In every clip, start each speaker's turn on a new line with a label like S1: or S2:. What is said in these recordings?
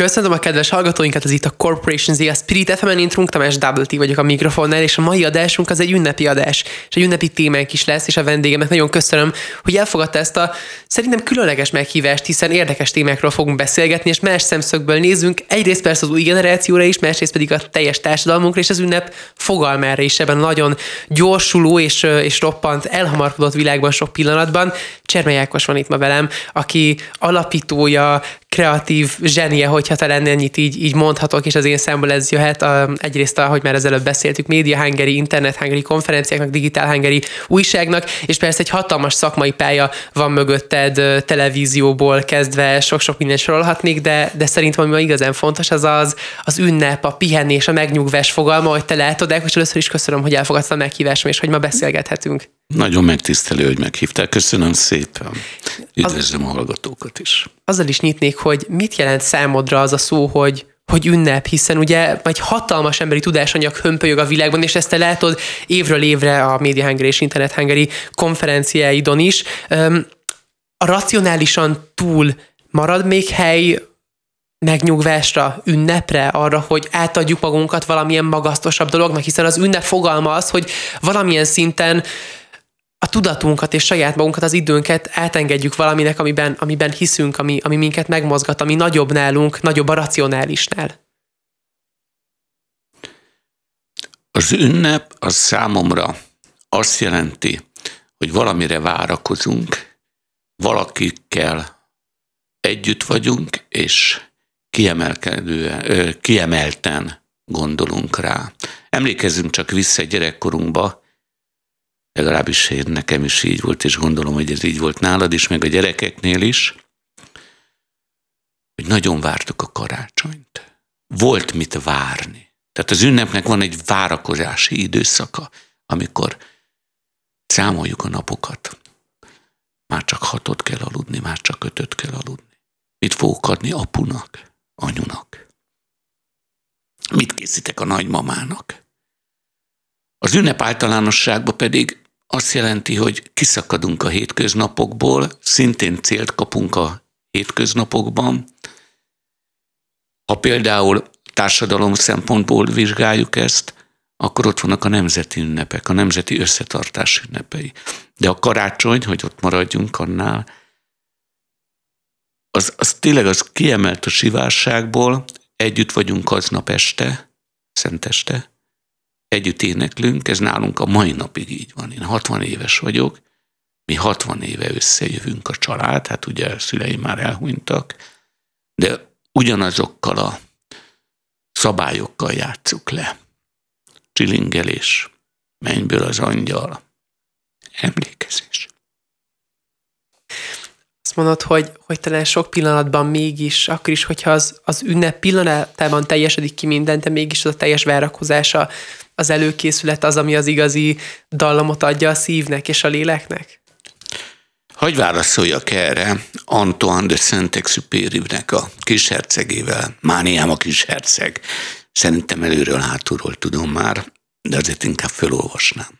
S1: Köszönöm a kedves hallgatóinkat, ez itt a Corporation Z, a Spirit FM-en, én Tamás Double T vagyok a mikrofonnál, és a mai adásunk az egy ünnepi adás, és egy ünnepi témánk is lesz, és a vendégemet nagyon köszönöm, hogy elfogadta ezt a szerintem különleges meghívást, hiszen érdekes témákról fogunk beszélgetni, és más szemszögből nézzünk, egyrészt persze az új generációra is, másrészt pedig a teljes társadalmunkra, és az ünnep fogalmára is ebben nagyon gyorsuló és, és roppant, elhamarkodott világban sok pillanatban. Csermely Ákos van itt ma velem, aki alapítója, kreatív zsenie, hogyha talán ennyit így, így mondhatok, és az én számból ez jöhet. A, egyrészt, ahogy már az előbb beszéltük, média hangeri, internet hangeri konferenciáknak, digitál hangeri újságnak, és persze egy hatalmas szakmai pálya van mögötted televízióból kezdve, sok-sok minden sorolhatnék, de, de szerintem ami igazán fontos, az az, az ünnep, a pihenés, a megnyugvás fogalma, hogy te látod, és először is köszönöm, hogy elfogadtad a meghívásom, és hogy ma beszélgethetünk.
S2: Nagyon megtisztelő, hogy meghívtál. Köszönöm szépen. Üdvözlöm a hallgatókat is.
S1: Azzal is nyitnék, hogy mit jelent számodra az a szó, hogy hogy ünnep, hiszen ugye egy hatalmas emberi tudásanyag hömpölyög a világban, és ezt te látod évről évre a Media Hungary és Internet Hungary konferenciáidon is. A racionálisan túl marad még hely megnyugvásra, ünnepre, arra, hogy átadjuk magunkat valamilyen magasztosabb dolognak, hiszen az ünnep fogalma az, hogy valamilyen szinten a tudatunkat és saját magunkat, az időnket átengedjük valaminek, amiben, amiben hiszünk, ami, ami minket megmozgat, ami nagyobb nálunk, nagyobb a racionálisnál.
S2: Az ünnep az számomra azt jelenti, hogy valamire várakozunk, valakikkel együtt vagyunk, és kiemelten gondolunk rá. Emlékezzünk csak vissza gyerekkorunkba, legalábbis én, nekem is így volt, és gondolom, hogy ez így volt nálad is, meg a gyerekeknél is, hogy nagyon vártuk a karácsonyt. Volt mit várni. Tehát az ünnepnek van egy várakozási időszaka, amikor számoljuk a napokat. Már csak hatot kell aludni, már csak ötöt kell aludni. Mit fogok adni apunak, anyunak? Mit készítek a nagymamának? Az ünnep általánosságban pedig azt jelenti, hogy kiszakadunk a hétköznapokból, szintén célt kapunk a hétköznapokban. Ha például társadalom szempontból vizsgáljuk ezt, akkor ott vannak a nemzeti ünnepek, a nemzeti összetartás ünnepei. De a karácsony, hogy ott maradjunk annál, az, az tényleg az kiemelt a sivárságból, együtt vagyunk aznap este, szenteste, együtt éneklünk, ez nálunk a mai napig így van. Én 60 éves vagyok, mi 60 éve összejövünk a család, hát ugye a szüleim már elhunytak, de ugyanazokkal a szabályokkal játsszuk le. Csilingelés, mennyből az angyal, emlékezés
S1: azt mondod, hogy, hogy talán sok pillanatban mégis, akkor is, hogyha az, az ünnep pillanatában teljesedik ki minden, de mégis az a teljes várakozása, az előkészület az, ami az igazi dallamot adja a szívnek és a léleknek?
S2: Hogy válaszoljak erre Antoine de Saint-Exupéry-nek a kishercegével? Mániám a kisherceg. Szerintem előről hátulról tudom már, de azért inkább felolvasnám.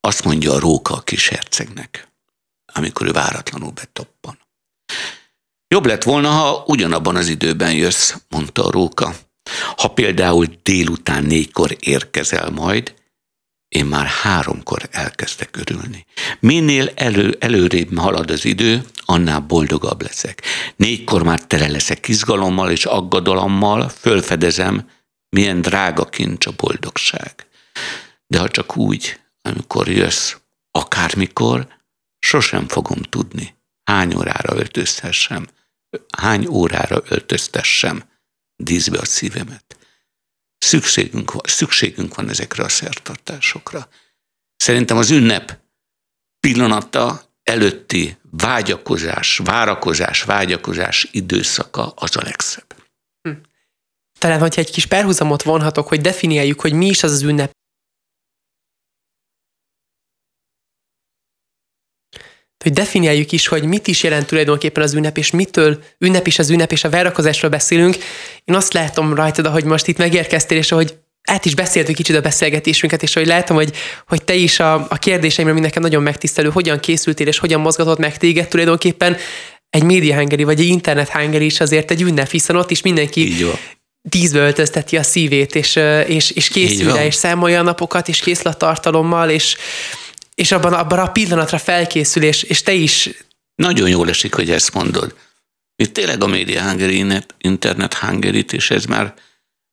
S2: Azt mondja a róka a kishercegnek amikor ő váratlanul betoppan. Jobb lett volna, ha ugyanabban az időben jössz, mondta a róka. Ha például délután négykor érkezel majd, én már háromkor elkezdek örülni. Minél elő, előrébb halad az idő, annál boldogabb leszek. Négykor már tele leszek izgalommal és aggodalommal, fölfedezem, milyen drága kincs a boldogság. De ha csak úgy, amikor jössz, akármikor, sosem fogom tudni, hány órára öltözhessem, hány órára öltöztessem díszbe a szívemet. Szükségünk van, szükségünk van ezekre a szertartásokra. Szerintem az ünnep pillanata előtti vágyakozás, várakozás, vágyakozás időszaka az a legszebb. Hm.
S1: Talán, hogyha egy kis perhuzamot vonhatok, hogy definiáljuk, hogy mi is az az ünnep, hogy definiáljuk is, hogy mit is jelent tulajdonképpen az ünnep, és mitől ünnep is az ünnep, és a várakozásról beszélünk. Én azt látom rajtad, hogy most itt megérkeztél, és hogy át is beszéltük kicsit a beszélgetésünket, és hogy látom, hogy, hogy te is a, a kérdéseimre, ami nekem nagyon megtisztelő, hogyan készültél, és hogyan mozgatott meg téged tulajdonképpen. Egy média hangeri, vagy egy internet hangeri is azért egy ünnep, hiszen ott is mindenki tízbe öltözteti a szívét, és, és, és készül rá, és számolja a napokat, és készül a tartalommal, és, és abban, abban a pillanatra felkészül, és, te is...
S2: Nagyon jól esik, hogy ezt mondod. Itt tényleg a média hangeri, internet hangerit, és ez már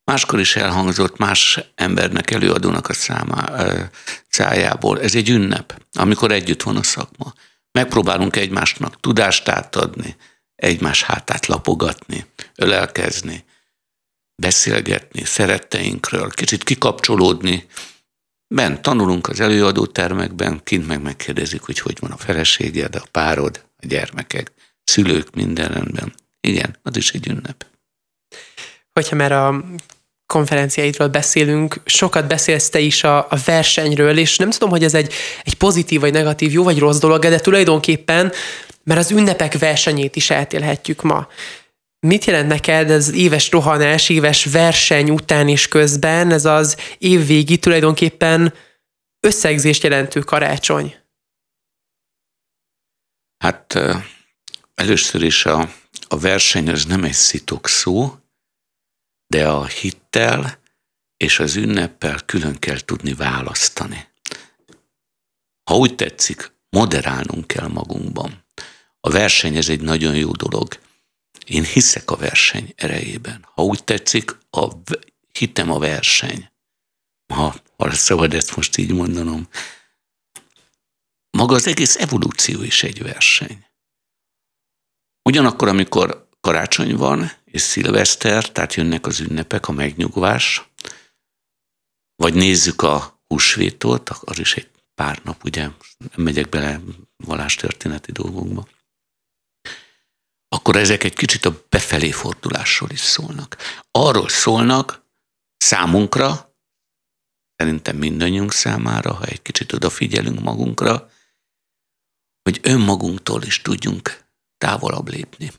S2: máskor is elhangzott más embernek, előadónak a számá, cájából. Ez egy ünnep, amikor együtt van a szakma. Megpróbálunk egymásnak tudást átadni, egymás hátát lapogatni, ölelkezni, beszélgetni szeretteinkről, kicsit kikapcsolódni. Bent tanulunk az előadó termekben, kint meg megkérdezik, hogy hogy van a feleséged, a párod, a gyermekek, szülők, minden rendben. Igen, az is egy ünnep.
S1: Hogyha már a konferenciáidról beszélünk, sokat beszélsz te is a, a versenyről, és nem tudom, hogy ez egy, egy pozitív vagy negatív, jó vagy rossz dolog, de tulajdonképpen, mert az ünnepek versenyét is eltélhetjük ma. Mit jelent neked ez éves rohanás, éves verseny után és közben, ez az évvégi tulajdonképpen összegzést jelentő karácsony?
S2: Hát először is a, a verseny az nem egy szitok szó, de a hittel és az ünneppel külön kell tudni választani. Ha úgy tetszik, moderálnunk kell magunkban. A verseny ez egy nagyon jó dolog. Én hiszek a verseny erejében. Ha úgy tetszik, a, hitem a verseny. Ha, ha szabad ezt most így mondanom. Maga az egész evolúció is egy verseny. Ugyanakkor, amikor karácsony van, és szilveszter, tehát jönnek az ünnepek, a megnyugvás, vagy nézzük a húsvétot, az is egy pár nap, ugye, nem megyek bele valástörténeti dolgokba, akkor ezek egy kicsit a befelé fordulásról is szólnak. Arról szólnak számunkra, szerintem mindannyiunk számára, ha egy kicsit odafigyelünk magunkra, hogy önmagunktól is tudjunk távolabb lépni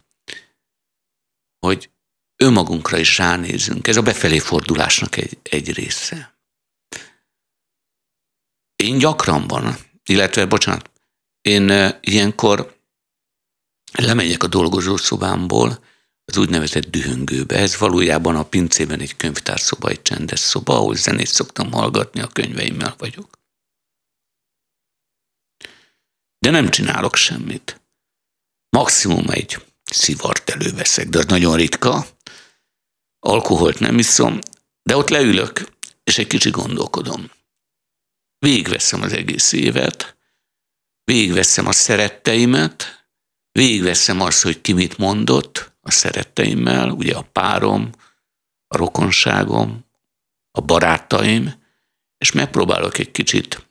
S2: hogy önmagunkra is ránézünk. Ez a befelé fordulásnak egy, egy része. Én gyakran van, illetve, bocsánat, én ilyenkor lemegyek a dolgozószobámból, az úgynevezett dühöngőbe. Ez valójában a pincében egy könyvtárszoba, egy csendes szoba, ahol zenét szoktam hallgatni, a könyveimmel vagyok. De nem csinálok semmit. Maximum egy szivart előveszek, de az nagyon ritka. Alkoholt nem iszom, de ott leülök, és egy kicsi gondolkodom. Végveszem az egész évet, végveszem a szeretteimet, végveszem azt, hogy ki mit mondott a szeretteimmel, ugye a párom, a rokonságom, a barátaim, és megpróbálok egy kicsit,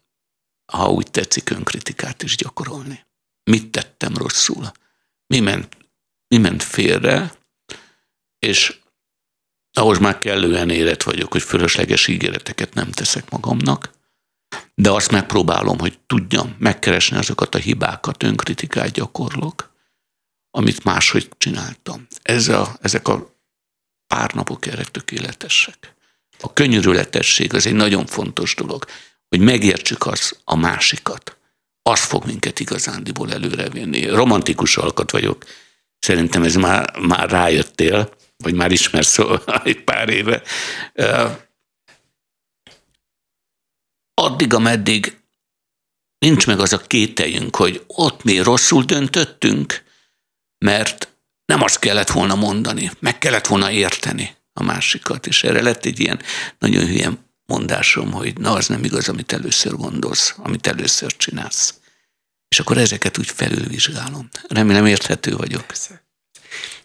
S2: ha úgy tetszik, önkritikát is gyakorolni. Mit tettem rosszul? Mi ment mi ment félre, és ahhoz már kellően érett vagyok, hogy fölösleges ígéreteket nem teszek magamnak, de azt megpróbálom, hogy tudjam megkeresni azokat a hibákat, önkritikát gyakorlok, amit máshogy csináltam. Ez a, ezek a pár napok erre tökéletesek. A könyörületesség az egy nagyon fontos dolog, hogy megértsük az a másikat. Az fog minket igazándiból előrevinni. Romantikus alkat vagyok, Szerintem ez már, már rájöttél, vagy már ismersz egy pár éve. Addig, ameddig nincs meg az a kételjünk, hogy ott mi rosszul döntöttünk, mert nem azt kellett volna mondani, meg kellett volna érteni a másikat, és erre lett egy ilyen nagyon hülye mondásom, hogy na, az nem igaz, amit először gondolsz, amit először csinálsz. És akkor ezeket úgy felülvizsgálom. Remélem érthető vagyok. Persze.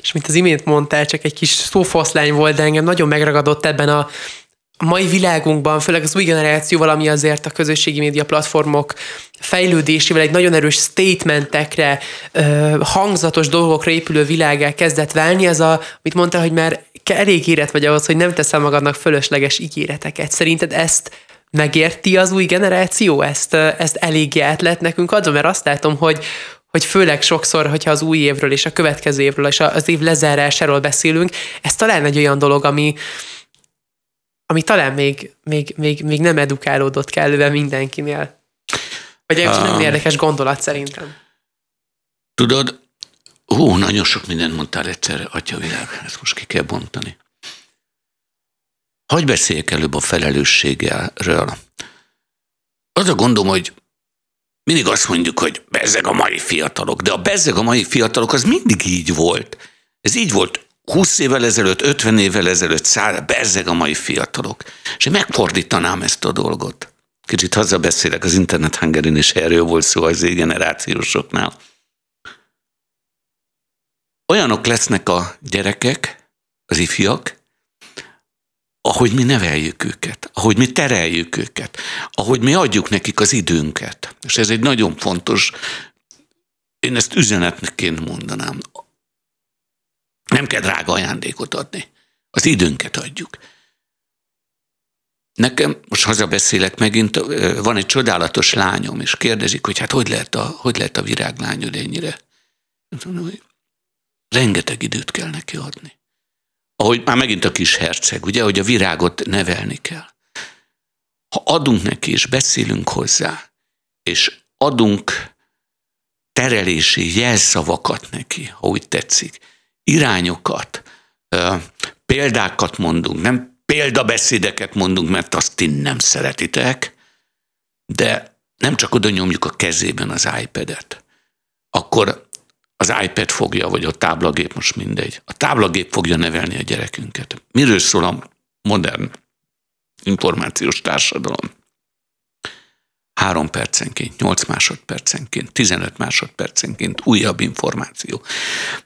S1: És mint az imént mondtál, csak egy kis szófoszlány volt, de engem nagyon megragadott ebben a, a mai világunkban, főleg az új generáció valami azért a közösségi média platformok fejlődésével egy nagyon erős statementekre, hangzatos dolgokra épülő világá kezdett válni, az a, amit mondtál, hogy már elég éret vagy ahhoz, hogy nem teszel magadnak fölösleges ígéreteket. Szerinted ezt megérti az új generáció? Ezt, ezt eléggé át lehet nekünk adva? Mert azt látom, hogy, hogy főleg sokszor, hogyha az új évről és a következő évről és az év lezárásáról beszélünk, ez talán egy olyan dolog, ami, ami talán még, még, még, még nem edukálódott kellően mindenkinél. Vagy egy nem érdekes gondolat szerintem.
S2: Tudod, Ó, nagyon sok mindent mondtál egyszerre, atyavilág, ezt most ki kell bontani. Hogy beszéljek előbb a felelősségről? Az a gondom, hogy mindig azt mondjuk, hogy bezzeg a mai fiatalok, de a bezzeg a mai fiatalok az mindig így volt. Ez így volt 20 évvel ezelőtt, 50 évvel ezelőtt, száll, bezzeg a mai fiatalok. És én megfordítanám ezt a dolgot. Kicsit hazabeszélek, az internet hangerin is erről volt szó az generációsoknál. Olyanok lesznek a gyerekek, az ifjak, ahogy mi neveljük őket, ahogy mi tereljük őket, ahogy mi adjuk nekik az időnket. És ez egy nagyon fontos, én ezt üzenetként mondanám. Nem kell drága ajándékot adni. Az időnket adjuk. Nekem, most hazabeszélek megint, van egy csodálatos lányom, és kérdezik, hogy hát hogy lehet a, hogy lehet a viráglányod ennyire. Mondom, hogy rengeteg időt kell neki adni ahogy már megint a kis herceg, ugye, hogy a virágot nevelni kell. Ha adunk neki, és beszélünk hozzá, és adunk terelési jelszavakat neki, ha úgy tetszik, irányokat, példákat mondunk, nem példabeszédeket mondunk, mert azt ti nem szeretitek, de nem csak oda nyomjuk a kezében az iPad-et, akkor az iPad fogja, vagy a táblagép, most mindegy. A táblagép fogja nevelni a gyerekünket. Miről szól a modern információs társadalom? Három percenként, nyolc másodpercenként, 15 másodpercenként újabb információ.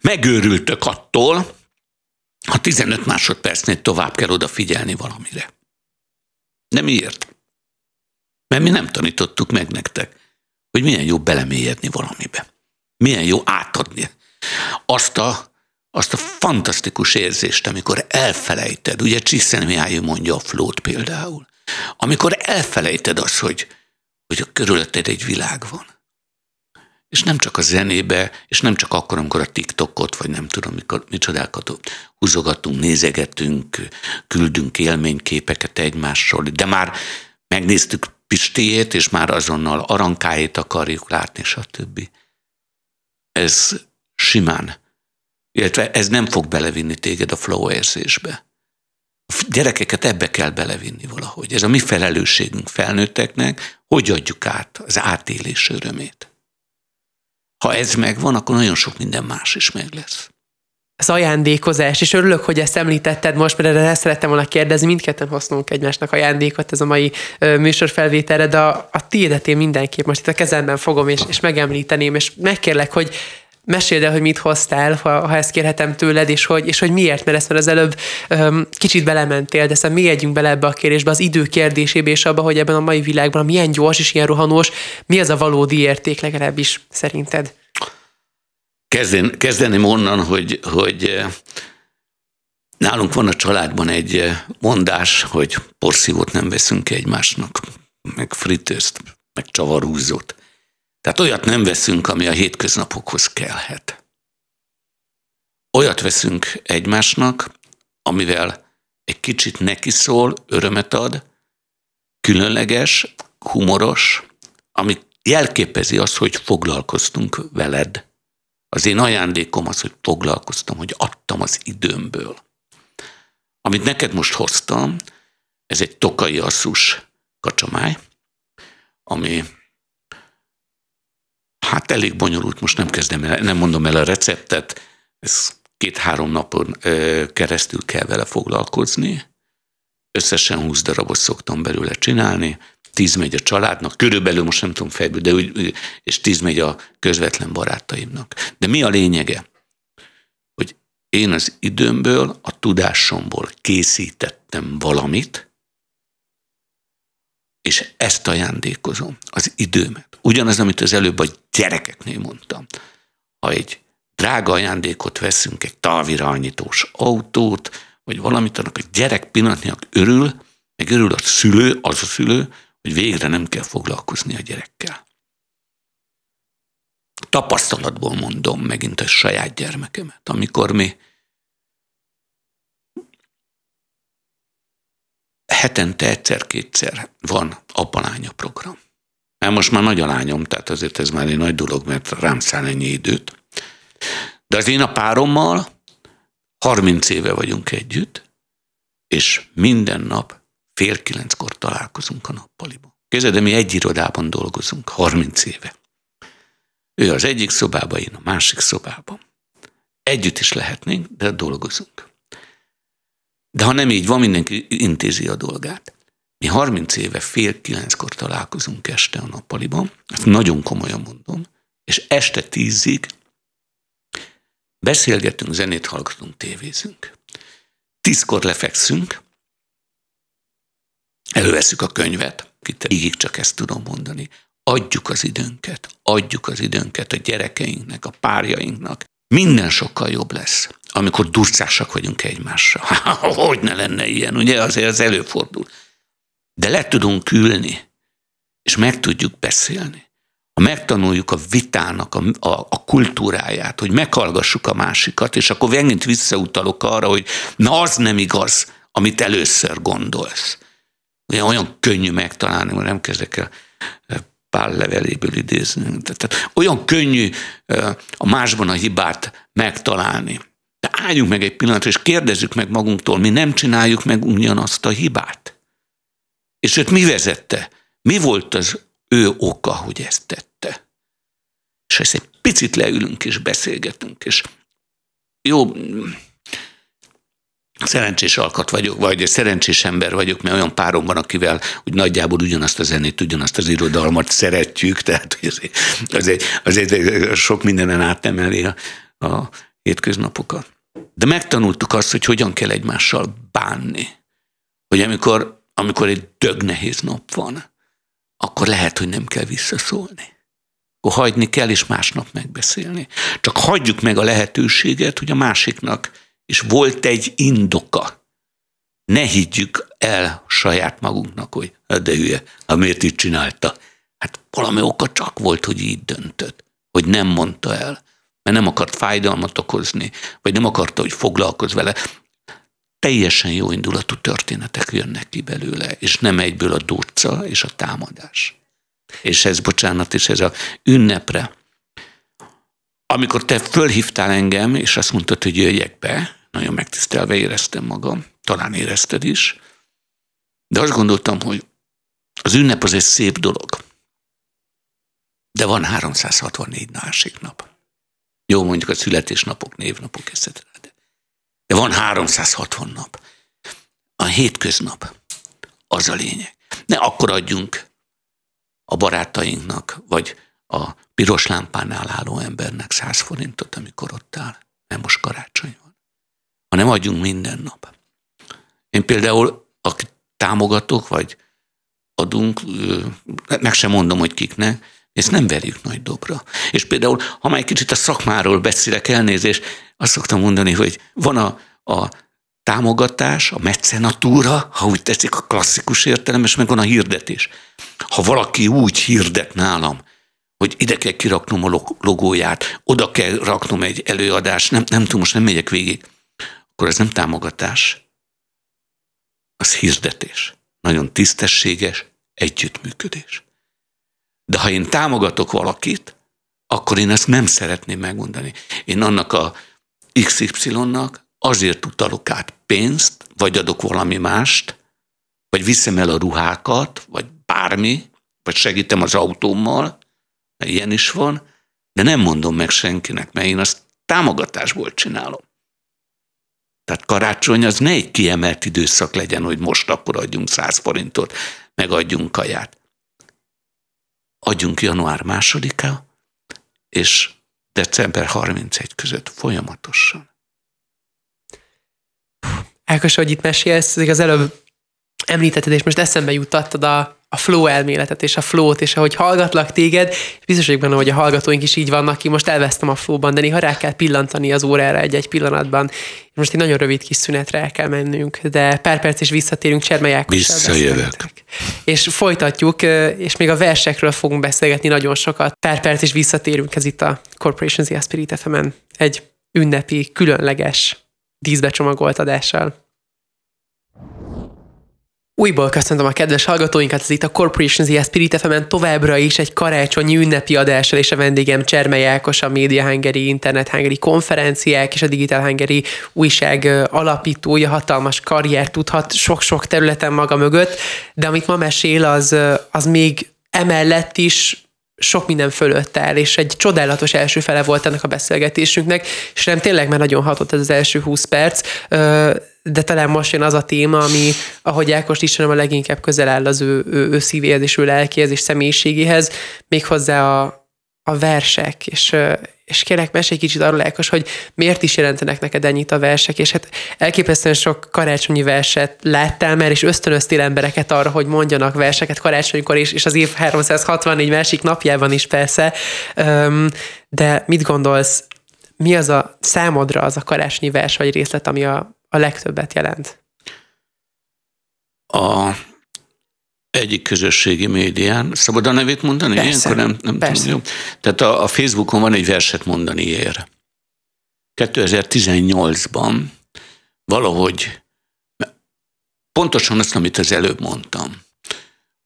S2: Megőrültök attól, ha 15 másodpercnél tovább kell odafigyelni valamire. De miért? Mert mi nem tanítottuk meg nektek, hogy milyen jó belemélyedni valamibe milyen jó átadni azt a, azt a fantasztikus érzést, amikor elfelejted, ugye Csiszen Mihály mondja a flót például, amikor elfelejted azt, hogy, hogy a körülötted egy világ van. És nem csak a zenébe, és nem csak akkor, amikor a TikTokot, vagy nem tudom, mikor, micsodákat húzogatunk, nézegetünk, küldünk élményképeket egymással, de már megnéztük Pistéjét, és már azonnal arankájét akarjuk látni, stb ez simán, illetve ez nem fog belevinni téged a flow érzésbe. Gyerekeket ebbe kell belevinni valahogy. Ez a mi felelősségünk felnőtteknek, hogy adjuk át az átélés örömét. Ha ez megvan, akkor nagyon sok minden más is meg lesz
S1: az ajándékozás, és örülök, hogy ezt említetted most, mert erre szerettem volna kérdezni, mindketten használunk egymásnak ajándékot ez a mai műsorfelvételre, de a, a tiédet én mindenképp most itt a kezemben fogom, és, és megemlíteném, és megkérlek, hogy meséld el, hogy mit hoztál, ha, ha ezt kérhetem tőled, és hogy, és hogy miért, mert ezt már az előbb um, kicsit belementél, de aztán mélyedjünk bele ebbe a kérdésbe, az idő kérdésébe, és abba, hogy ebben a mai világban, milyen gyors és ilyen rohanós, mi az a valódi érték legalábbis szerinted?
S2: Kezden, kezdeném onnan, hogy, hogy nálunk van a családban egy mondás, hogy porszívót nem veszünk egymásnak, meg fritőzt, meg csavarúzót. Tehát olyat nem veszünk, ami a hétköznapokhoz kellhet. Olyat veszünk egymásnak, amivel egy kicsit neki szól, örömet ad, különleges, humoros, ami jelképezi azt, hogy foglalkoztunk veled, az én ajándékom az, hogy foglalkoztam, hogy adtam az időmből. Amit neked most hoztam, ez egy tokai asszus kacsamáj, ami hát elég bonyolult, most nem kezdem el, nem mondom el a receptet, ez két-három napon keresztül kell vele foglalkozni. Összesen 20 darabot szoktam belőle csinálni, tíz megy a családnak, körülbelül most nem tudom fejből, de úgy, és tíz megy a közvetlen barátaimnak. De mi a lényege? Hogy én az időmből, a tudásomból készítettem valamit, és ezt ajándékozom, az időmet. Ugyanaz, amit az előbb a gyerekeknél mondtam. Ha egy drága ajándékot veszünk, egy távirányítós autót, vagy valamit, annak a gyerek pillanatnyilag örül, meg örül a szülő, az a szülő, hogy végre nem kell foglalkozni a gyerekkel. Tapasztalatból mondom megint a saját gyermekemet, amikor mi hetente egyszer-kétszer van apalánya program. Mert most már nagy a lányom, tehát azért ez már egy nagy dolog, mert rám száll ennyi időt. De az én a párommal 30 éve vagyunk együtt, és minden nap fél kilenckor találkozunk a nappaliban. Képzeld, de mi egy irodában dolgozunk, 30 éve. Ő az egyik szobában, én a másik szobában. Együtt is lehetnénk, de dolgozunk. De ha nem így van, mindenki intézi a dolgát. Mi 30 éve fél kilenckor találkozunk este a nappaliban, ezt nagyon komolyan mondom, és este tízig beszélgetünk, zenét hallgatunk, tévézünk. Tízkor lefekszünk, előveszük a könyvet, itt így csak ezt tudom mondani, adjuk az időnket, adjuk az időnket a gyerekeinknek, a párjainknak. Minden sokkal jobb lesz, amikor durcásak vagyunk egymással. hogy ne lenne ilyen, ugye azért az előfordul. De le tudunk ülni, és meg tudjuk beszélni. Ha megtanuljuk a vitának a, a, a kultúráját, hogy meghallgassuk a másikat, és akkor megint visszautalok arra, hogy na az nem igaz, amit először gondolsz. Ugye olyan könnyű megtalálni, mert nem kezdek el pár leveléből idézni. Tehát olyan könnyű a másban a hibát megtalálni. De álljunk meg egy pillanatra, és kérdezzük meg magunktól, mi nem csináljuk meg ugyanazt a hibát. És őt mi vezette? Mi volt az ő oka, hogy ezt tette? És ezt egy picit leülünk és beszélgetünk, és jó, szerencsés alkat vagyok, vagy szerencsés ember vagyok, mert olyan párom van, akivel úgy nagyjából ugyanazt a zenét, ugyanazt az irodalmat szeretjük, tehát hogy azért, azért sok mindenen átemeli a, a hétköznapokat. De megtanultuk azt, hogy hogyan kell egymással bánni. Hogy amikor, amikor egy dög nehéz nap van, akkor lehet, hogy nem kell visszaszólni. Akkor hagyni kell, és másnap megbeszélni. Csak hagyjuk meg a lehetőséget, hogy a másiknak és volt egy indoka. Ne higgyük el saját magunknak, hogy hát de hülye, ha miért így csinálta. Hát valami oka csak volt, hogy így döntött, hogy nem mondta el, mert nem akart fájdalmat okozni, vagy nem akarta, hogy foglalkozz vele. Teljesen jó indulatú történetek jönnek ki belőle, és nem egyből a durca és a támadás. És ez, bocsánat, és ez a ünnepre. Amikor te fölhívtál engem, és azt mondtad, hogy jöjjek be, nagyon megtisztelve éreztem magam, talán érezted is, de azt gondoltam, hogy az ünnep az egy szép dolog, de van 364 másik nap. Jó, mondjuk a születésnapok, névnapok, etc. De van 360 nap. A hétköznap az a lényeg. Ne akkor adjunk a barátainknak, vagy a piros lámpánál álló embernek 100 forintot, amikor ott áll. Nem most karácsony van hanem adjunk minden nap. Én például, akit támogatok, vagy adunk, meg sem mondom, hogy kiknek, ezt nem verjük nagy dobra. És például, ha már egy kicsit a szakmáról beszélek, elnézést, azt szoktam mondani, hogy van a, a támogatás, a mecenatúra, ha úgy tetszik a klasszikus értelem, és meg van a hirdetés. Ha valaki úgy hirdet nálam, hogy ide kell kiraknom a logóját, oda kell raknom egy előadást, nem, nem tudom, most nem megyek végig akkor ez nem támogatás, az hirdetés. Nagyon tisztességes együttműködés. De ha én támogatok valakit, akkor én ezt nem szeretném megmondani. Én annak a XY-nak azért utalok át pénzt, vagy adok valami mást, vagy viszem el a ruhákat, vagy bármi, vagy segítem az autómmal, mert ilyen is van, de nem mondom meg senkinek, mert én azt támogatásból csinálom. Tehát karácsony az ne egy kiemelt időszak legyen, hogy most akkor adjunk 100 forintot, meg adjunk kaját. Adjunk január másodika és december 31 között folyamatosan.
S1: Ákos, hogy itt mesélsz, az előbb említetted, és most eszembe juttattad a, a flow elméletet és a flow-t, és ahogy hallgatlak téged, és biztos vagyok benne, hogy a hallgatóink is így vannak ki, most elvesztem a flow-ban, de néha rá kell pillantani az órára egy-egy pillanatban. Most egy nagyon rövid kis szünetre el kell mennünk, de pár perc is visszatérünk Csermelyákos.
S2: Visszajövök.
S1: És folytatjuk, és még a versekről fogunk beszélgetni nagyon sokat. Pár perc is visszatérünk, ez itt a Corporations The Spirit fm egy ünnepi, különleges, díszbecsomagolt adással. Újból köszöntöm a kedves hallgatóinkat, ez itt a Corporation ZS Spirit fm továbbra is egy karácsonyi ünnepi adással, és a vendégem Csermely Ákos, a Media Hungary, Internet Hungary konferenciák és a Digital Hungary újság alapítója, hatalmas karrier tudhat sok-sok területen maga mögött, de amit ma mesél, az, az még emellett is sok minden fölött áll, és egy csodálatos első fele volt ennek a beszélgetésünknek, és nem tényleg már nagyon hatott ez az első 20 perc, de talán most jön az a téma, ami, ahogy Ákos is a leginkább közel áll az ő, ő, ő szívéhez és ő lelkéhez és személyiségéhez, méghozzá a, a versek, és, és kérlek, mesélj kicsit arról, Ákos, hogy miért is jelentenek neked ennyit a versek, és hát elképesztően sok karácsonyi verset láttál már, és ösztönöztél embereket arra, hogy mondjanak verseket karácsonykor is, és az év 364 másik napjában is persze, de mit gondolsz, mi az a számodra az a karácsonyi vers vagy részlet, ami a, a legtöbbet jelent?
S2: A egyik közösségi médián. Szabad a nevét mondani?
S1: Persze,
S2: Ilyenkor nem, nem
S1: persze.
S2: tudom. Jó. Tehát a, a Facebookon van egy verset mondani ér. 2018-ban valahogy pontosan azt, amit az előbb mondtam,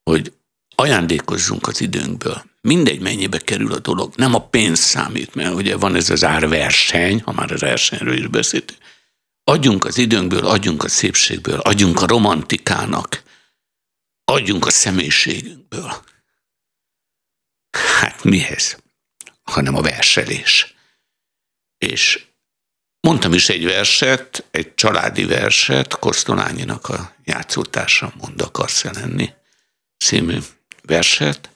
S2: hogy ajándékozzunk az időnkből. Mindegy, mennyibe kerül a dolog. Nem a pénz számít, mert ugye van ez az árverseny, ha már a versenyről is beszéltünk. Adjunk az időnkből, adjunk a szépségből, adjunk a romantikának, adjunk a személyiségünkből. Hát mihez? Hanem a verselés. És mondtam is egy verset, egy családi verset, Kosztolányinak a játszótársa Mond akarsz lenni című verset,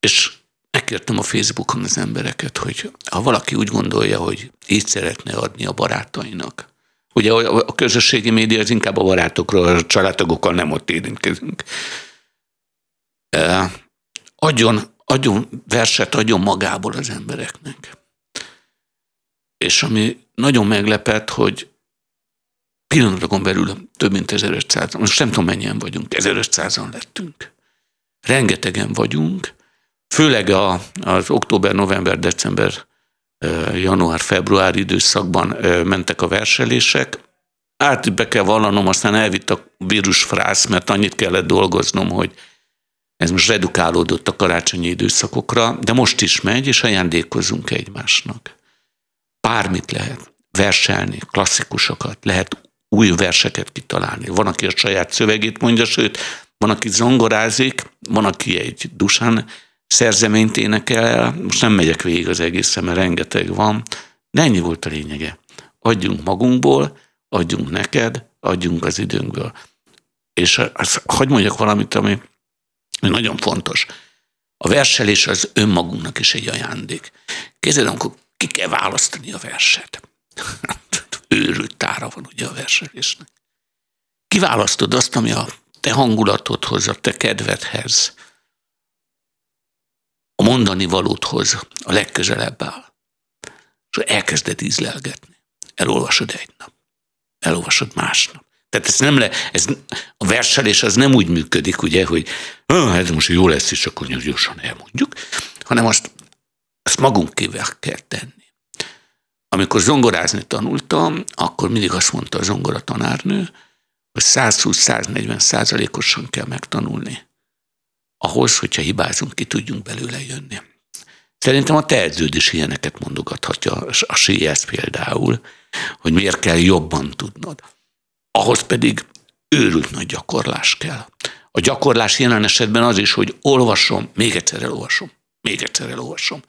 S2: és megkértem a Facebookon az embereket, hogy ha valaki úgy gondolja, hogy így szeretne adni a barátainak, Ugye a közösségi média az inkább a barátokról, a családtagokkal nem ott érintkezünk. Adjon, adjon verset, adjon magából az embereknek. És ami nagyon meglepett, hogy pillanatokon belül több mint 1500, most nem tudom mennyien vagyunk, 1500-an lettünk. Rengetegen vagyunk, főleg a, az október, november, december január-február időszakban mentek a verselések. Át be kell vallanom, aztán elvitt a vírusfrász, mert annyit kellett dolgoznom, hogy ez most redukálódott a karácsonyi időszakokra, de most is megy, és ajándékozunk egymásnak. Bármit lehet. Verselni, klasszikusokat, lehet új verseket kitalálni. Van, aki a saját szövegét mondja, sőt, van, aki zongorázik, van, aki egy dusán szerzeményt énekel el, most nem megyek végig az egészen, mert rengeteg van, de ennyi volt a lényege. Adjunk magunkból, adjunk neked, adjunk az időnkből. És az, hogy mondjak valamit, ami nagyon fontos. A verselés az önmagunknak is egy ajándék. Kézzel, amikor ki kell választani a verset. Őrült tára van ugye a verselésnek. Kiválasztod azt, ami a te hangulatodhoz, a te kedvedhez, a mondani valódhoz a legközelebb áll. És elkezded ízlelgetni. Elolvasod egy nap. Elolvasod másnap. Tehát ez nem le, ez, a verselés az nem úgy működik, ugye, hogy ah, ez most jó lesz, és akkor gyorsan elmondjuk, hanem azt, azt magunkével kell tenni. Amikor zongorázni tanultam, akkor mindig azt mondta a zongora tanárnő, hogy 120-140 százalékosan kell megtanulni ahhoz, hogyha hibázunk, ki tudjunk belőle jönni. Szerintem a te edződ is ilyeneket mondogathatja, a CS például, hogy miért kell jobban tudnod. Ahhoz pedig őrült nagy gyakorlás kell. A gyakorlás jelen esetben az is, hogy olvasom, még egyszer elolvasom, még egyszer elolvasom.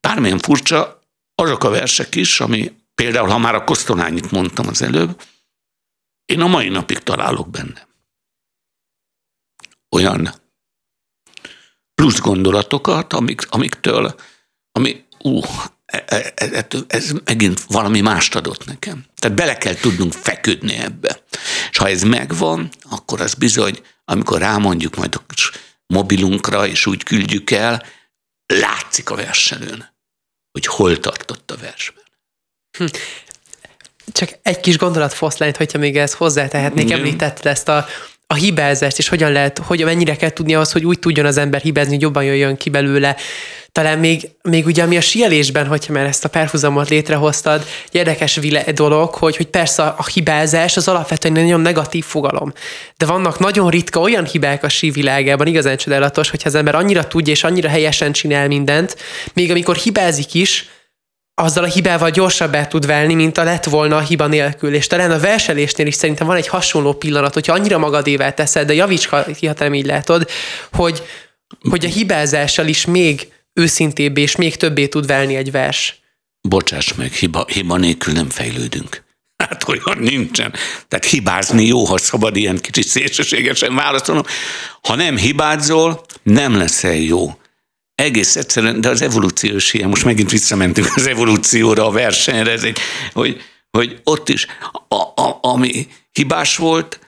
S2: Bármilyen furcsa, azok a versek is, ami például, ha már a Kosztolányit mondtam az előbb, én a mai napig találok benne. Olyan plusz gondolatokat, amik, amiktől, ami, ú, ez, e, e, ez megint valami mást adott nekem. Tehát bele kell tudnunk feküdni ebbe. És ha ez megvan, akkor az bizony, amikor rámondjuk majd a mobilunkra, és úgy küldjük el, látszik a versenőn, hogy hol tartott a versben. Hm.
S1: Csak egy kis gondolat foszlányt, hogyha még ezt hozzátehetnék, említetted ezt a a hibázást, és hogyan lehet, hogy mennyire kell tudni az, hogy úgy tudjon az ember hibázni, hogy jobban jöjjön ki belőle. talán még, még ugye ami a sielésben, hogyha már ezt a párhuzamot létrehoztad, érdekes dolog, hogy, hogy persze a hibázás az alapvetően egy nagyon negatív fogalom. De vannak nagyon ritka olyan hibák a sívilágában, igazán csodálatos, hogyha az ember annyira tudja és annyira helyesen csinál mindent, még amikor hibázik is, azzal a hibával gyorsabbá tud válni, mint a lett volna a hiba nélkül. És talán a verselésnél is szerintem van egy hasonló pillanat, hogyha annyira magadével teszed, de javíts, ha nem így látod, hogy, hogy a hibázással is még őszintébb és még többé tud válni egy vers.
S2: Bocsáss meg, hiba, hiba nélkül nem fejlődünk. Hát olyan nincsen. Tehát hibázni jó, ha szabad ilyen kicsit szélsőségesen válaszolnom. Ha nem hibázol, nem leszel jó. Egész egyszerűen, de az evolúciós ilyen, most megint visszamentünk az evolúcióra, a versenyre, ez egy, hogy, hogy ott is, a, a, ami hibás volt,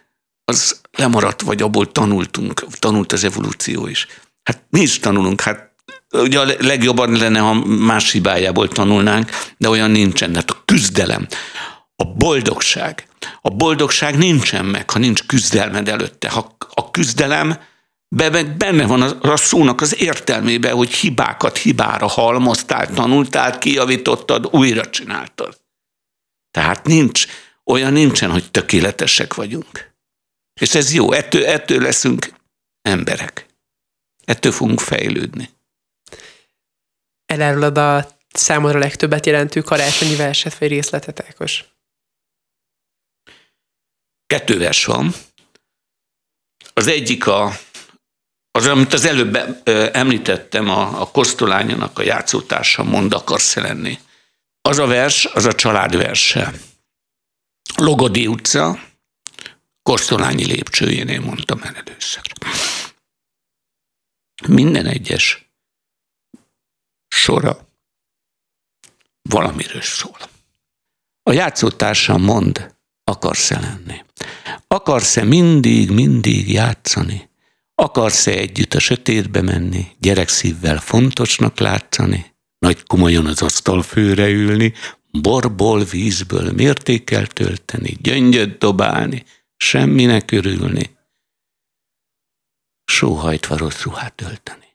S2: az lemaradt, vagy abból tanultunk, tanult az evolúció is. Hát mi is tanulunk, hát ugye a legjobban lenne, ha más hibájából tanulnánk, de olyan nincsen. Tehát a küzdelem, a boldogság, a boldogság nincsen meg, ha nincs küzdelmed előtte. Ha a küzdelem be, meg benne van a, a szónak az értelmébe, hogy hibákat hibára halmoztál, tanultál, kijavítottad, újra csináltad. Tehát nincs, olyan nincsen, hogy tökéletesek vagyunk. És ez jó, ettől, ettől leszünk emberek. Ettől fogunk fejlődni.
S1: Elárulod a számodra legtöbbet jelentő karácsonyi verset vagy részletet, Ákos?
S2: Kettő vers van. Az egyik a az, amit az előbb említettem, a, a Kosztolányanak a játszótársa mond akarsz lenni. Az a vers, az a család verse. Logodi utca, Kosztolányi lépcsőjénél mondtam el először. Minden egyes sora valamiről szól. A játszótársam mond, akarsz-e lenni? Akarsz-e mindig, mindig játszani? Akarsz-e együtt a sötétbe menni, gyerekszívvel fontosnak látszani, nagy komolyan az asztal főre ülni, borból, vízből mértékkel tölteni, gyöngyöt dobálni, semminek örülni, sóhajtva rossz ruhát tölteni.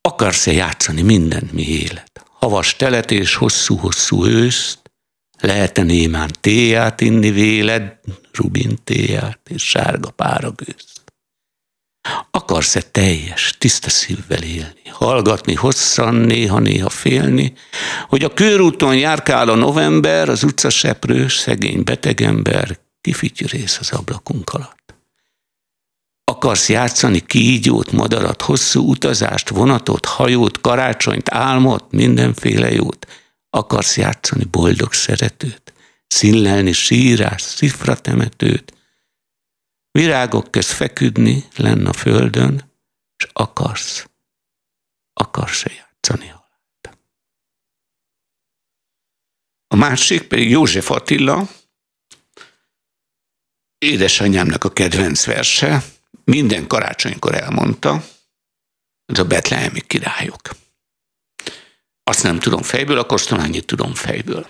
S2: Akarsz-e játszani mindent, mi élet? Havas telet és hosszú-hosszú őszt, lehet-e némán téját inni véled, rubin téját és sárga páragőzt? Akarsz-e teljes, tiszta szívvel élni, hallgatni hosszan, néha-néha félni, hogy a körúton járkál a november, az utcaseprős, szegény betegember, kifityürész az ablakunk alatt. Akarsz játszani kígyót, madarat, hosszú utazást, vonatot, hajót, karácsonyt, álmot, mindenféle jót. Akarsz játszani boldog szeretőt, színlelni sírás, szifra temetőt, virágok köz feküdni lenn a földön, és akarsz, akarsz-e játszani halált. A másik pedig József Attila, édesanyámnak a kedvenc verse, minden karácsonykor elmondta, ez a betlehemi királyok. Azt nem tudom fejből, akkor annyit tudom fejből.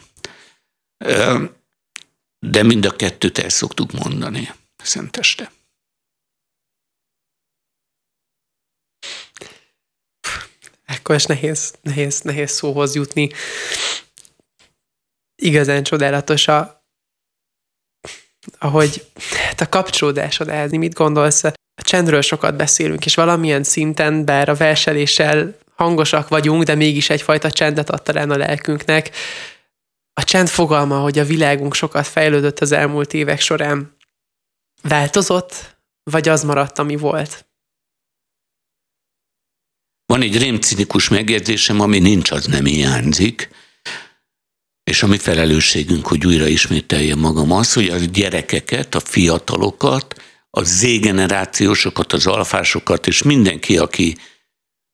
S2: De mind a kettőt el szoktuk mondani. Szenteste.
S1: Ekkor is nehéz, nehéz, nehéz szóhoz jutni. Igazán csodálatos a, ahogy hát a kapcsolódásod ehhez, mit gondolsz? A csendről sokat beszélünk, és valamilyen szinten, bár a verseléssel hangosak vagyunk, de mégis egyfajta csendet adta talán a lelkünknek. A csend fogalma, hogy a világunk sokat fejlődött az elmúlt évek során, változott, vagy az maradt, ami volt?
S2: Van egy rémcinikus megjegyzésem, ami nincs, az nem hiányzik, és a felelősségünk, hogy újra ismételje magam az, hogy a gyerekeket, a fiatalokat, a Z-generációsokat, az alfásokat, és mindenki, aki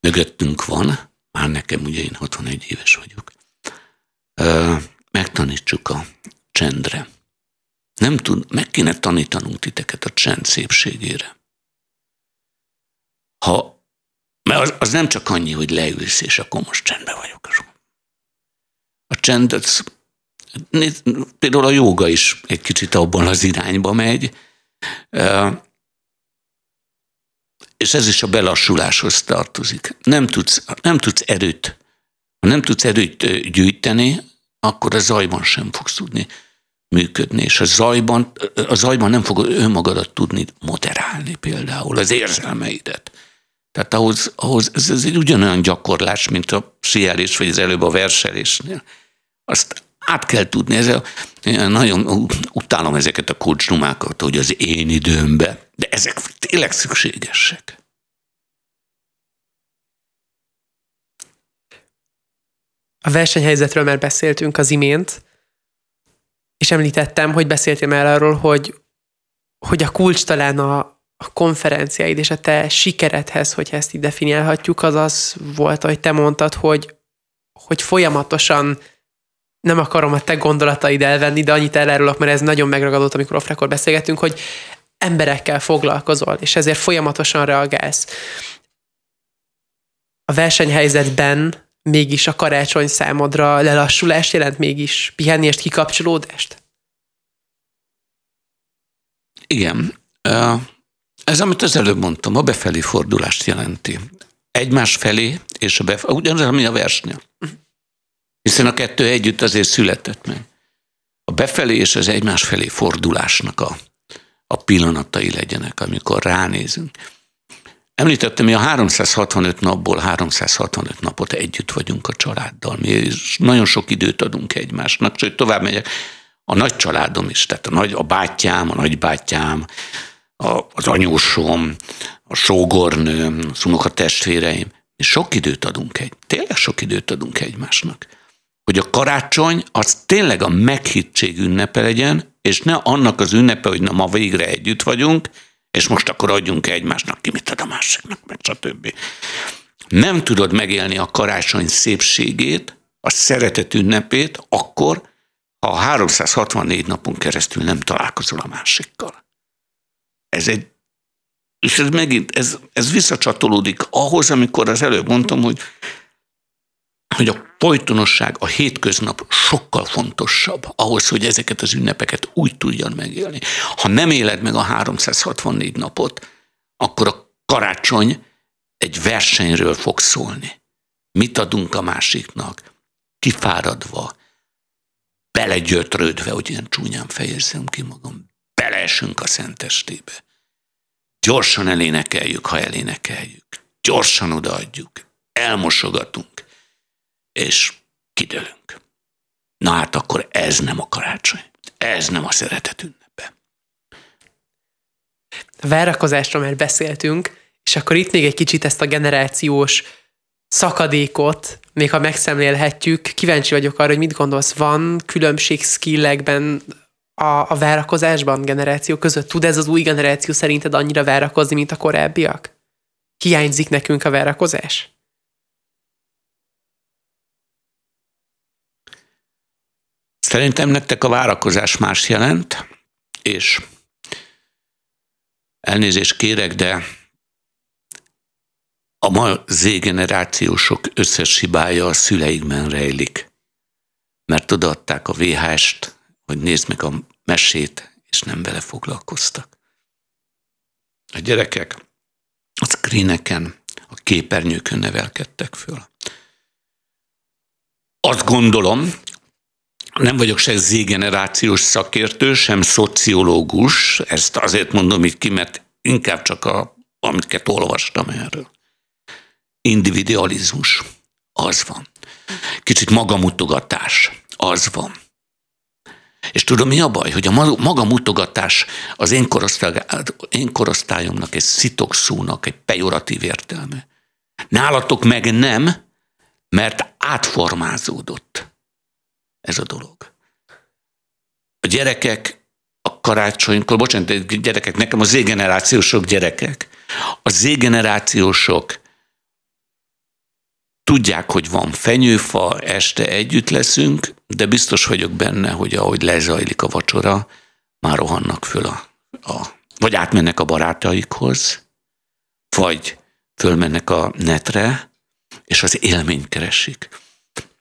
S2: mögöttünk van, már nekem ugye én 61 éves vagyok, megtanítsuk a csendre. Nem tud, meg kéne tanítanunk titeket a csend szépségére. Ha, mert az, az nem csak annyi, hogy leülsz, és akkor most csendben vagyok. A csend, az, például a joga is egy kicsit abban az irányba megy. és ez is a belassuláshoz tartozik. Nem tudsz, nem tudsz erőt, ha nem tudsz erőt gyűjteni, akkor a zajban sem fogsz tudni működni, és a zajban, a zajban nem fogod önmagadat tudni moderálni például, az érzelmeidet. Tehát ahhoz, ahhoz ez, ez egy ugyanolyan gyakorlás, mint a síelés, vagy az előbb a verselésnél. Azt át kell tudni. Ez a, nagyon utálom ezeket a kulcsnumákat, hogy az én időmbe, de ezek tényleg szükségesek.
S1: A versenyhelyzetről már beszéltünk az imént, és említettem, hogy beszéltél már arról, hogy, hogy a kulcs talán a, a konferenciáid és a te sikeredhez, hogy ezt így definiálhatjuk, az az volt, hogy te mondtad, hogy, hogy folyamatosan nem akarom a te gondolataid elvenni, de annyit elárulok, mert ez nagyon megragadott, amikor off beszélgetünk, hogy emberekkel foglalkozol, és ezért folyamatosan reagálsz. A versenyhelyzetben mégis a karácsony számodra lelassulást jelent, mégis pihenést, kikapcsolódást?
S2: Igen. Ez, amit az előbb mondtam, a befelé fordulást jelenti. Egymás felé, és a befelé, ugyanaz, ami a versnél. Hiszen a kettő együtt azért született meg. A befelé és az egymás felé fordulásnak a, a pillanatai legyenek, amikor ránézünk. Említettem, mi a 365 napból 365 napot együtt vagyunk a családdal. Mi nagyon sok időt adunk egymásnak, sőt tovább megyek, a nagy családom is, tehát a, nagy, a bátyám, a nagybátyám, a, az anyósom, a sógornőm, az unokatestvéreim, mi sok időt adunk egy, tényleg sok időt adunk egymásnak. Hogy a karácsony az tényleg a meghittség ünnepe legyen, és ne annak az ünnepe, hogy na ma végre együtt vagyunk, és most akkor adjunk egymásnak ki, mit ad a másiknak, meg stb. Nem tudod megélni a karácsony szépségét, a szeretet ünnepét akkor, ha 364 napon keresztül nem találkozol a másikkal. Ez egy, és ez megint, ez, ez visszacsatolódik ahhoz, amikor az előbb mondtam, hogy hogy a folytonosság, a hétköznap sokkal fontosabb ahhoz, hogy ezeket az ünnepeket úgy tudjan megélni. Ha nem éled meg a 364 napot, akkor a karácsony egy versenyről fog szólni. Mit adunk a másiknak? Kifáradva, belegyötrődve, hogy ilyen csúnyán fejezzem ki magam, beleesünk a szentestébe. Gyorsan elénekeljük, ha elénekeljük. Gyorsan odaadjuk. Elmosogatunk és kidőlünk. Na hát akkor ez nem a karácsony. Ez nem a szeretet ünnepe.
S1: A várakozásról már beszéltünk, és akkor itt még egy kicsit ezt a generációs szakadékot, még ha megszemlélhetjük, kíváncsi vagyok arra, hogy mit gondolsz, van különbség skillekben a, a várakozásban generáció között? Tud ez az új generáció szerinted annyira várakozni, mint a korábbiak? Hiányzik nekünk a várakozás?
S2: Szerintem nektek a várakozás más jelent, és elnézést kérek, de a ma z-generációsok összes hibája a szüleikben rejlik. Mert odaadták a VHS-t, hogy nézd meg a mesét, és nem vele foglalkoztak. A gyerekek a screeneken, a képernyőkön nevelkedtek föl. Azt gondolom, nem vagyok se z-generációs szakértő, sem szociológus, ezt azért mondom itt ki, mert inkább csak a, amiket olvastam erről. Individualizmus, az van. Kicsit magamutogatás, az van. És tudom, mi a baj? Hogy a magamutogatás az én, korosztály, én korosztályomnak egy szitokszónak, egy pejoratív értelme. Nálatok meg nem, mert átformázódott ez a dolog. A gyerekek a karácsonykor, bocsánat, gyerekek, nekem a z-generációsok gyerekek, a z-generációsok tudják, hogy van fenyőfa, este együtt leszünk, de biztos vagyok benne, hogy ahogy lezajlik a vacsora, már rohannak föl a, a vagy átmennek a barátaikhoz, vagy fölmennek a netre, és az élményt keresik.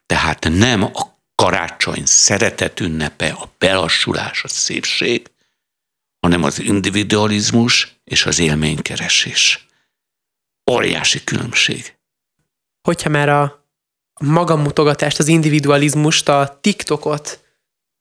S2: Tehát nem a karácsony szeretet ünnepe, a belassulás, a szépség, hanem az individualizmus és az élménykeresés. Óriási különbség.
S1: Hogyha már a magamutogatást, az individualizmust, a TikTokot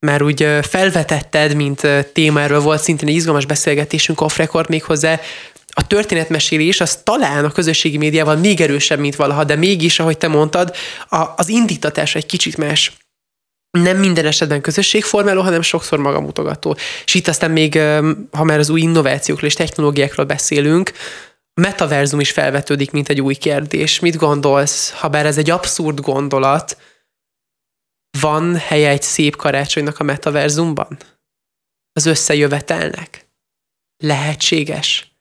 S1: már úgy felvetetted, mint téma, erről volt szintén egy izgalmas beszélgetésünk off record még hozzá, a történetmesélés az talán a közösségi médiával még erősebb, mint valaha, de mégis, ahogy te mondtad, a, az indítatás egy kicsit más. Nem minden esetben közösségformáló, hanem sokszor magamutogató. És itt aztán még, ha már az új innovációkról és technológiákról beszélünk, metaverzum is felvetődik, mint egy új kérdés. Mit gondolsz, ha bár ez egy abszurd gondolat, van helye egy szép karácsonynak a metaverzumban? Az összejövetelnek? Lehetséges?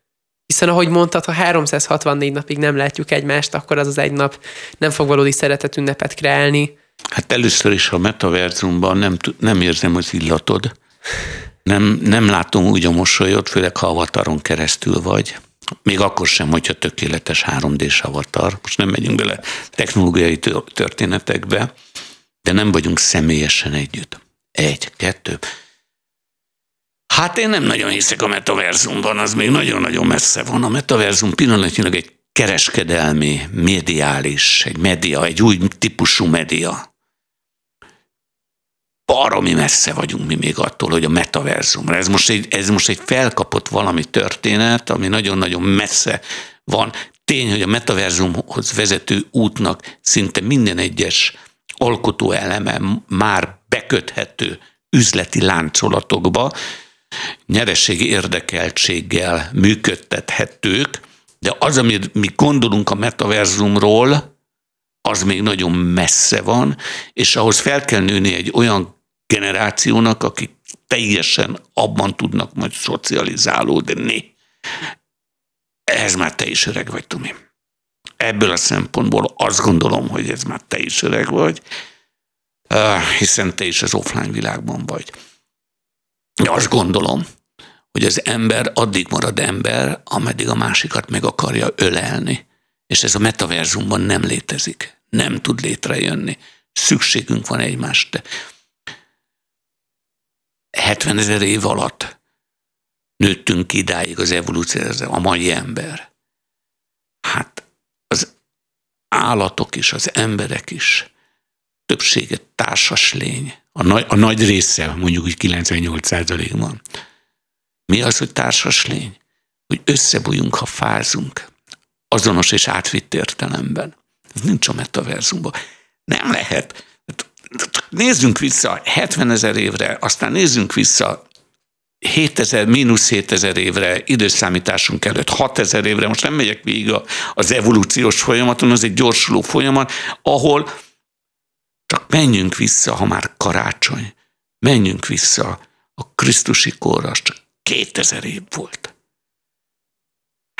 S1: Hiszen ahogy mondtad, ha 364 napig nem látjuk egymást, akkor az az egy nap nem fog valódi szeretet ünnepet kreálni.
S2: Hát először is a metaverzumban nem, nem érzem az illatod. Nem, nem látom úgy a mosolyot, főleg ha avataron keresztül vagy. Még akkor sem, hogyha tökéletes 3D-s avatar. Most nem megyünk bele technológiai történetekbe, de nem vagyunk személyesen együtt. Egy, kettő. Hát én nem nagyon hiszek a metaverzumban, az még nagyon-nagyon messze van. A metaverzum pillanatnyilag egy kereskedelmi, médiális, egy média, egy új típusú média. Baromi messze vagyunk mi még attól, hogy a metaverzumra. Ez most egy, ez most egy felkapott valami történet, ami nagyon-nagyon messze van. Tény, hogy a metaverzumhoz vezető útnak szinte minden egyes alkotó eleme már beköthető üzleti láncolatokba, nyereségi érdekeltséggel működtethetők, de az, amit mi gondolunk a metaverzumról, az még nagyon messze van, és ahhoz fel kell nőni egy olyan generációnak, akik teljesen abban tudnak majd szocializálódni. Ez már te is öreg vagy, Tumi. Ebből a szempontból azt gondolom, hogy ez már te is öreg vagy, hiszen te is az offline világban vagy. Azt gondolom, hogy az ember addig marad ember, ameddig a másikat meg akarja ölelni. És ez a metaverzumban nem létezik. Nem tud létrejönni. Szükségünk van egymást. 70 ezer év alatt nőttünk idáig az evolúció, a mai ember. Hát az állatok is, az emberek is többsége társas lény. A nagy, a nagy része, mondjuk úgy 98 van. Mi az, hogy társas lény? Hogy összebújunk, ha fázunk. Azonos és átvitt értelemben. Ez nincs a metaverzumban. Nem lehet. Nézzünk vissza 70 ezer évre, aztán nézzünk vissza 7000, mínusz 7000 évre, időszámításunk előtt 6000 évre, most nem megyek végig az evolúciós folyamaton, az egy gyorsuló folyamat, ahol csak menjünk vissza, ha már karácsony, menjünk vissza a Krisztusi korra, csak 2000 év volt.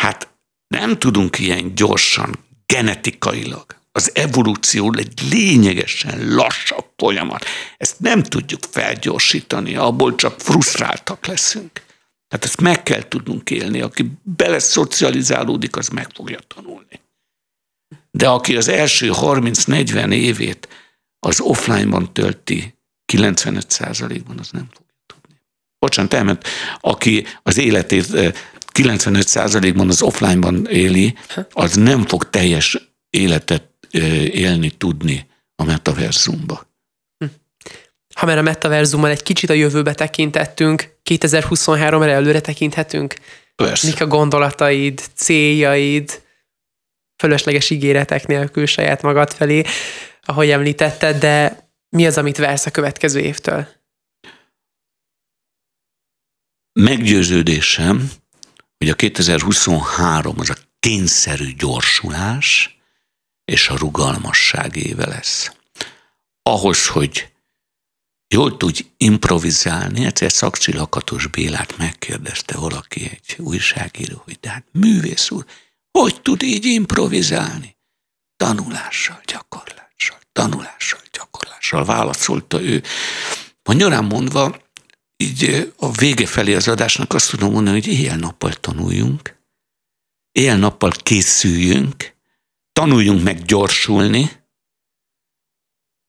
S2: Hát nem tudunk ilyen gyorsan, genetikailag. Az evolúció egy lényegesen lassabb folyamat. Ezt nem tudjuk felgyorsítani, abból csak frusztráltak leszünk. Tehát ezt meg kell tudnunk élni. Aki bele szocializálódik, az meg fogja tanulni. De aki az első 30-40 évét az offline-ban tölti 95%-ban, az nem tudni. Bocsánat, elment, aki az életét 95%-ban az offline-ban éli, az nem fog teljes életet élni tudni a metaverzumba. Hm.
S1: Ha már a metaverzummal egy kicsit a jövőbe tekintettünk, 2023-ra előre tekinthetünk?
S2: Persze.
S1: Mik a gondolataid, céljaid, fölösleges ígéretek nélkül saját magad felé? ahogy említetted, de mi az, amit vársz a következő évtől?
S2: Meggyőződésem, hogy a 2023 az a kényszerű gyorsulás és a rugalmasság éve lesz. Ahhoz, hogy jól tudj improvizálni, egyszer Szakcsi Lakatos Bélát megkérdezte valaki, egy újságíró, hogy de hát művész úr, hogy tud így improvizálni? Tanulással, gyakorlással tanulással, gyakorlással válaszolta ő. Magyarán mondva, így a vége felé az adásnak azt tudom mondani, hogy éjjel-nappal tanuljunk, éjjel-nappal készüljünk, tanuljunk meg gyorsulni,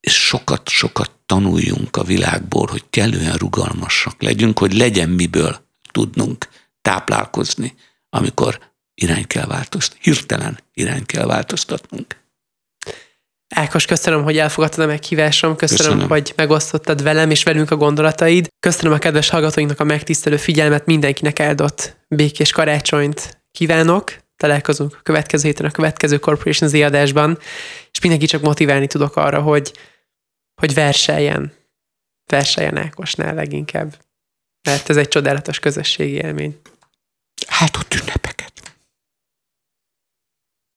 S2: és sokat-sokat tanuljunk a világból, hogy kellően rugalmasak legyünk, hogy legyen miből tudnunk táplálkozni, amikor irány kell változtatni. Hirtelen irány kell változtatnunk.
S1: Ákos, köszönöm, hogy elfogadtad a meghívásom, köszönöm,
S2: Köszönöm.
S1: hogy megosztottad velem és velünk a gondolataid. Köszönöm a kedves hallgatóinknak a megtisztelő figyelmet, mindenkinek eldott békés karácsonyt kívánok. Találkozunk a következő héten a következő Corporation Z adásban, és mindenki csak motiválni tudok arra, hogy, hogy verseljen. Verseljen Ákosnál leginkább. Mert ez egy csodálatos közösségi élmény.
S2: Hát ott ünnep.